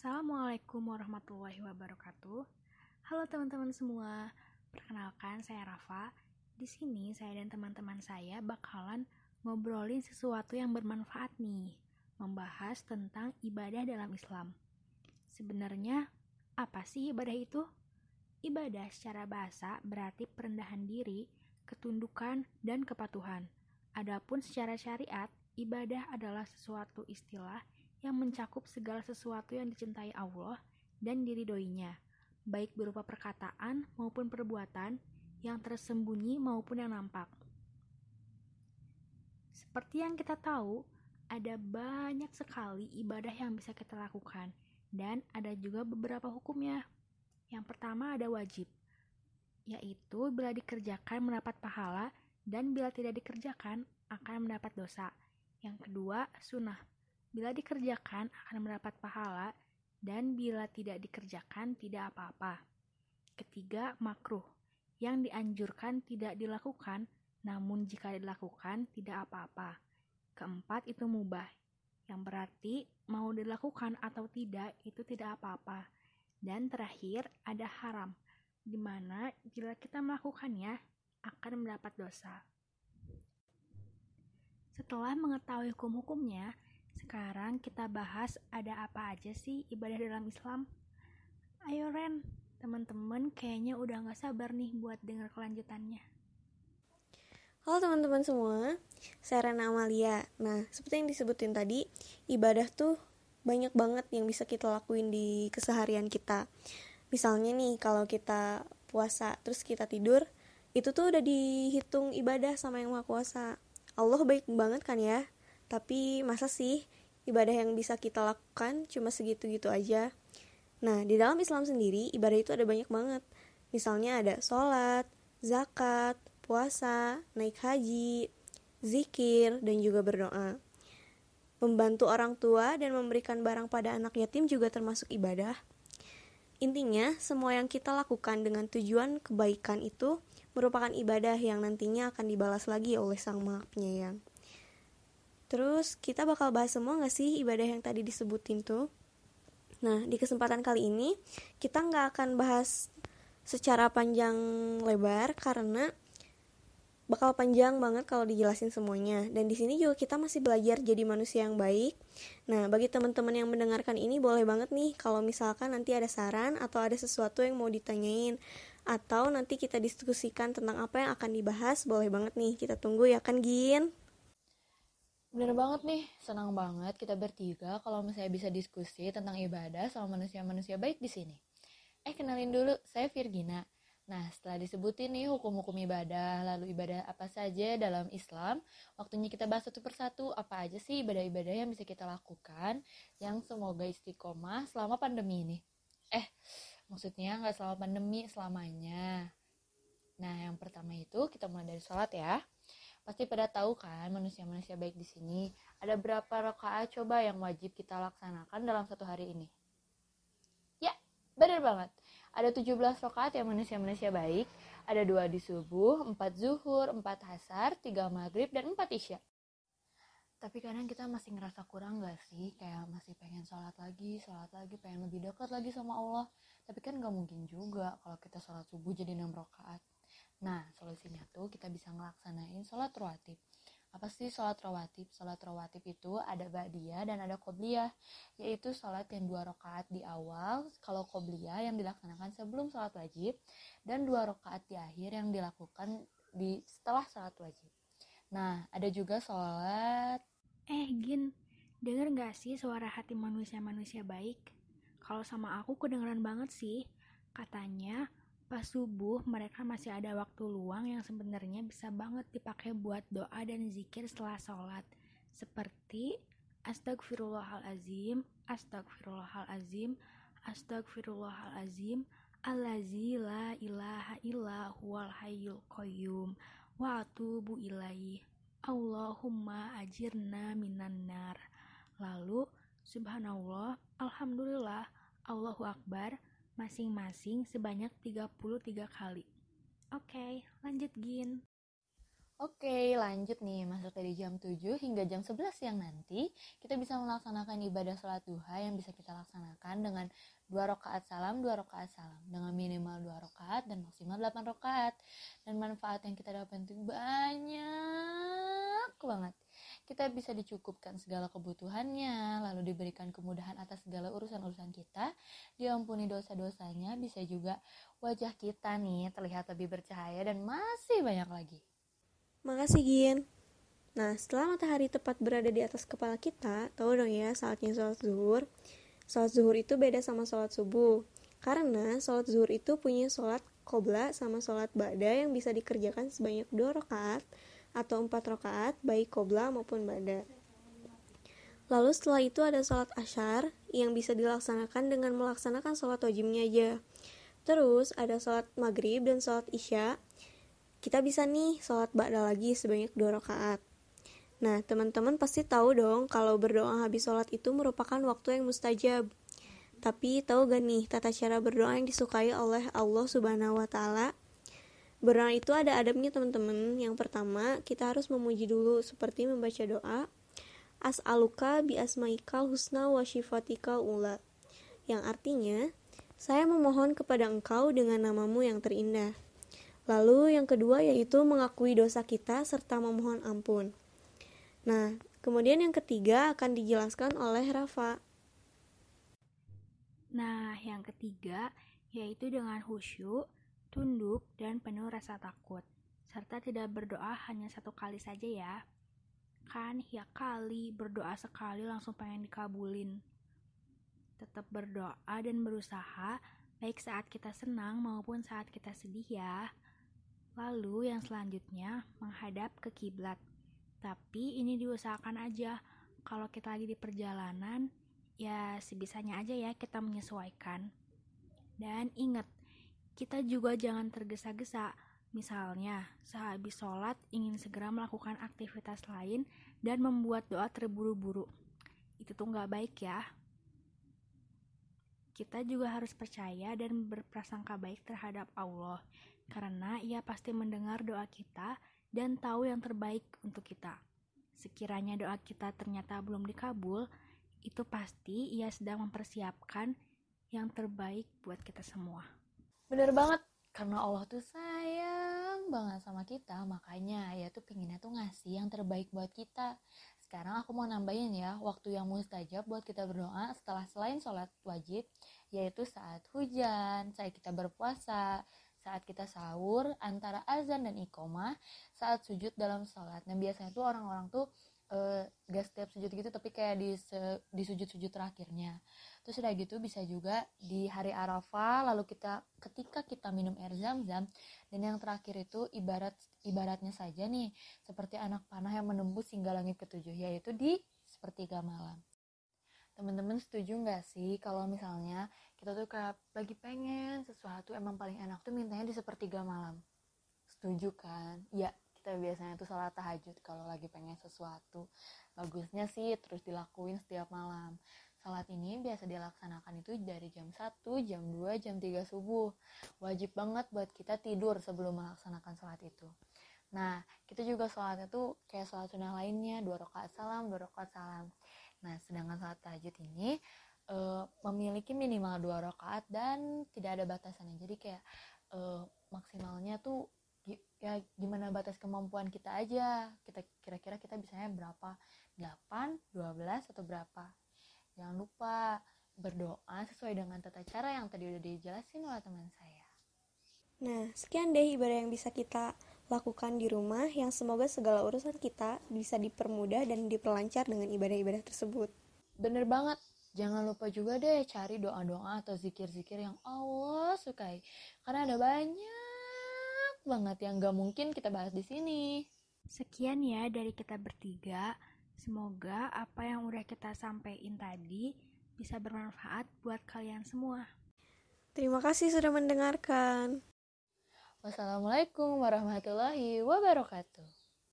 Assalamualaikum warahmatullahi wabarakatuh. Halo teman-teman semua. Perkenalkan saya Rafa. Di sini saya dan teman-teman saya bakalan ngobrolin sesuatu yang bermanfaat nih, membahas tentang ibadah dalam Islam. Sebenarnya apa sih ibadah itu? Ibadah secara bahasa berarti perendahan diri, ketundukan, dan kepatuhan. Adapun secara syariat, ibadah adalah sesuatu istilah mencakup segala sesuatu yang dicintai Allah dan diridhoinya, baik berupa perkataan maupun perbuatan yang tersembunyi maupun yang nampak. Seperti yang kita tahu, ada banyak sekali ibadah yang bisa kita lakukan dan ada juga beberapa hukumnya. Yang pertama ada wajib, yaitu bila dikerjakan mendapat pahala dan bila tidak dikerjakan akan mendapat dosa. Yang kedua, sunnah, Bila dikerjakan akan mendapat pahala dan bila tidak dikerjakan tidak apa-apa. Ketiga, makruh. Yang dianjurkan tidak dilakukan, namun jika dilakukan tidak apa-apa. Keempat, itu mubah. Yang berarti mau dilakukan atau tidak itu tidak apa-apa. Dan terakhir, ada haram, di mana jika kita melakukannya akan mendapat dosa. Setelah mengetahui hukum-hukumnya, sekarang kita bahas ada apa aja sih ibadah dalam Islam. Ayo Ren, teman-teman kayaknya udah gak sabar nih buat dengar kelanjutannya. Halo teman-teman semua, saya Rena Amalia. Nah, seperti yang disebutin tadi, ibadah tuh banyak banget yang bisa kita lakuin di keseharian kita. Misalnya nih, kalau kita puasa terus kita tidur, itu tuh udah dihitung ibadah sama yang maha kuasa. Allah baik banget kan ya? Tapi masa sih ibadah yang bisa kita lakukan cuma segitu-gitu aja. Nah, di dalam Islam sendiri, ibadah itu ada banyak banget. Misalnya ada sholat, zakat, puasa, naik haji, zikir, dan juga berdoa. Membantu orang tua dan memberikan barang pada anak yatim juga termasuk ibadah. Intinya, semua yang kita lakukan dengan tujuan kebaikan itu merupakan ibadah yang nantinya akan dibalas lagi oleh Sang Maha Penyayang. Terus kita bakal bahas semua gak sih ibadah yang tadi disebutin tuh? Nah, di kesempatan kali ini kita nggak akan bahas secara panjang lebar karena bakal panjang banget kalau dijelasin semuanya. Dan di sini juga kita masih belajar jadi manusia yang baik. Nah, bagi teman-teman yang mendengarkan ini boleh banget nih kalau misalkan nanti ada saran atau ada sesuatu yang mau ditanyain atau nanti kita diskusikan tentang apa yang akan dibahas, boleh banget nih. Kita tunggu ya kan, Gin? Bener banget nih, senang banget kita bertiga kalau misalnya bisa diskusi tentang ibadah sama manusia-manusia baik di sini. Eh, kenalin dulu, saya Virgina. Nah, setelah disebutin nih hukum-hukum ibadah, lalu ibadah apa saja dalam Islam, waktunya kita bahas satu persatu apa aja sih ibadah-ibadah yang bisa kita lakukan yang semoga istiqomah selama pandemi ini. Eh, maksudnya nggak selama pandemi, selamanya. Nah, yang pertama itu kita mulai dari sholat ya. Pasti pada tahu kan manusia-manusia baik di sini. Ada berapa rakaat coba yang wajib kita laksanakan dalam satu hari ini? Ya, benar banget. Ada 17 rakaat yang manusia-manusia baik. Ada dua di subuh, empat zuhur, empat hasar, tiga maghrib, dan empat isya. Tapi kadang kita masih ngerasa kurang gak sih? Kayak masih pengen sholat lagi, sholat lagi, pengen lebih dekat lagi sama Allah. Tapi kan gak mungkin juga kalau kita sholat subuh jadi 6 rakaat. Nah, solusinya tuh kita bisa ngelaksanain sholat rawatib. Apa sih sholat rawatib? Sholat rawatib itu ada ba'diyah dan ada qobliyah, yaitu sholat yang dua rakaat di awal, kalau qobliyah yang dilaksanakan sebelum sholat wajib, dan dua rakaat di akhir yang dilakukan di setelah sholat wajib. Nah, ada juga sholat... Eh, Gin, denger gak sih suara hati manusia-manusia baik? Kalau sama aku kedengeran banget sih. Katanya, Pas subuh, mereka masih ada waktu luang yang sebenarnya bisa banget dipakai buat doa dan zikir setelah sholat. Seperti Astagfirullahalazim, Astagfirullahalazim, Astagfirullahalazim, Allazi la ilaha illa huwal hayyul qayyum wa atubu ilaih. Allahumma ajirna minan nar. Lalu, subhanallah, alhamdulillah, Allahu Akbar, masing-masing sebanyak 33 kali. Oke, lanjut Gin. Oke, lanjut nih. Masuk dari jam 7 hingga jam 11 siang nanti, kita bisa melaksanakan ibadah sholat duha yang bisa kita laksanakan dengan dua rakaat salam, dua rakaat salam, dengan minimal dua rakaat dan maksimal 8 rakaat. Dan manfaat yang kita dapat itu banyak banget. Kita bisa dicukupkan segala kebutuhannya, lalu diberikan kemudahan atas segala urusan-urusan kita, diampuni dosa-dosanya, bisa juga wajah kita nih terlihat lebih bercahaya dan masih banyak lagi. Makasih Gin. Nah, setelah matahari tepat berada di atas kepala kita, tahu dong ya saatnya sholat zuhur. Sholat zuhur itu beda sama sholat subuh. Karena sholat zuhur itu punya sholat qobla sama sholat ba'da yang bisa dikerjakan sebanyak dua rakaat atau empat rakaat baik qobla maupun ba'da. Lalu setelah itu ada sholat asyar yang bisa dilaksanakan dengan melaksanakan sholat wajibnya aja. Terus ada sholat maghrib dan sholat isya kita bisa nih sholat ba'da lagi sebanyak dua rakaat. Nah, teman-teman pasti tahu dong kalau berdoa habis sholat itu merupakan waktu yang mustajab. Tapi tahu gak nih tata cara berdoa yang disukai oleh Allah Subhanahu wa taala? Berdoa itu ada adabnya teman-teman. Yang pertama, kita harus memuji dulu seperti membaca doa As'aluka bi asmaikal husna wa shifatikal ula. Yang artinya, saya memohon kepada engkau dengan namamu yang terindah. Lalu yang kedua yaitu mengakui dosa kita serta memohon ampun. Nah, kemudian yang ketiga akan dijelaskan oleh Rafa. Nah, yang ketiga yaitu dengan khusyuk, tunduk, dan penuh rasa takut. Serta tidak berdoa hanya satu kali saja ya. Kan ya kali berdoa sekali langsung pengen dikabulin. Tetap berdoa dan berusaha baik saat kita senang maupun saat kita sedih ya. Lalu yang selanjutnya menghadap ke kiblat. Tapi ini diusahakan aja. Kalau kita lagi di perjalanan, ya sebisanya aja ya kita menyesuaikan. Dan ingat, kita juga jangan tergesa-gesa. Misalnya, sehabis sholat ingin segera melakukan aktivitas lain dan membuat doa terburu-buru. Itu tuh nggak baik ya. Kita juga harus percaya dan berprasangka baik terhadap Allah karena ia pasti mendengar doa kita dan tahu yang terbaik untuk kita. Sekiranya doa kita ternyata belum dikabul, itu pasti ia sedang mempersiapkan yang terbaik buat kita semua. Bener banget, karena Allah tuh sayang banget sama kita, makanya ya tuh pinginnya tuh ngasih yang terbaik buat kita. Sekarang aku mau nambahin ya, waktu yang mustajab buat kita berdoa setelah selain sholat wajib, yaitu saat hujan, saat kita berpuasa, saat kita sahur antara azan dan iqomah saat sujud dalam sholat nah biasanya tuh orang-orang tuh uh, gak setiap sujud gitu tapi kayak di di sujud-sujud terakhirnya. Terus udah gitu bisa juga di hari arafah lalu kita ketika kita minum air zam-zam dan yang terakhir itu ibarat ibaratnya saja nih seperti anak panah yang menembus hingga langit ketujuh yaitu di sepertiga malam. Teman-teman setuju nggak sih kalau misalnya kita tuh kayak lagi pengen sesuatu emang paling enak tuh mintanya di sepertiga malam? Setuju kan? Ya kita biasanya tuh salat tahajud kalau lagi pengen sesuatu bagusnya sih terus dilakuin setiap malam Salat ini biasa dilaksanakan itu dari jam 1, jam 2, jam 3 subuh. Wajib banget buat kita tidur sebelum melaksanakan salat itu. Nah, kita juga sholatnya tuh kayak sholat sunnah lainnya, dua rakaat salam, dua rakaat salam. Nah, sedangkan salat tahajud ini e, memiliki minimal dua rakaat dan tidak ada batasannya. Jadi kayak e, maksimalnya tuh ya gimana batas kemampuan kita aja. Kita kira-kira kita bisanya berapa? 8, 12 atau berapa? Jangan lupa berdoa sesuai dengan tata cara yang tadi udah dijelasin oleh teman saya. Nah, sekian deh ibadah yang bisa kita lakukan di rumah yang semoga segala urusan kita bisa dipermudah dan diperlancar dengan ibadah-ibadah tersebut. Bener banget. Jangan lupa juga deh cari doa-doa atau zikir-zikir yang Allah sukai. Karena ada banyak banget yang gak mungkin kita bahas di sini. Sekian ya dari kita bertiga. Semoga apa yang udah kita sampaikan tadi bisa bermanfaat buat kalian semua. Terima kasih sudah mendengarkan. Wassalamualaikum warahmatullahi wabarakatuh.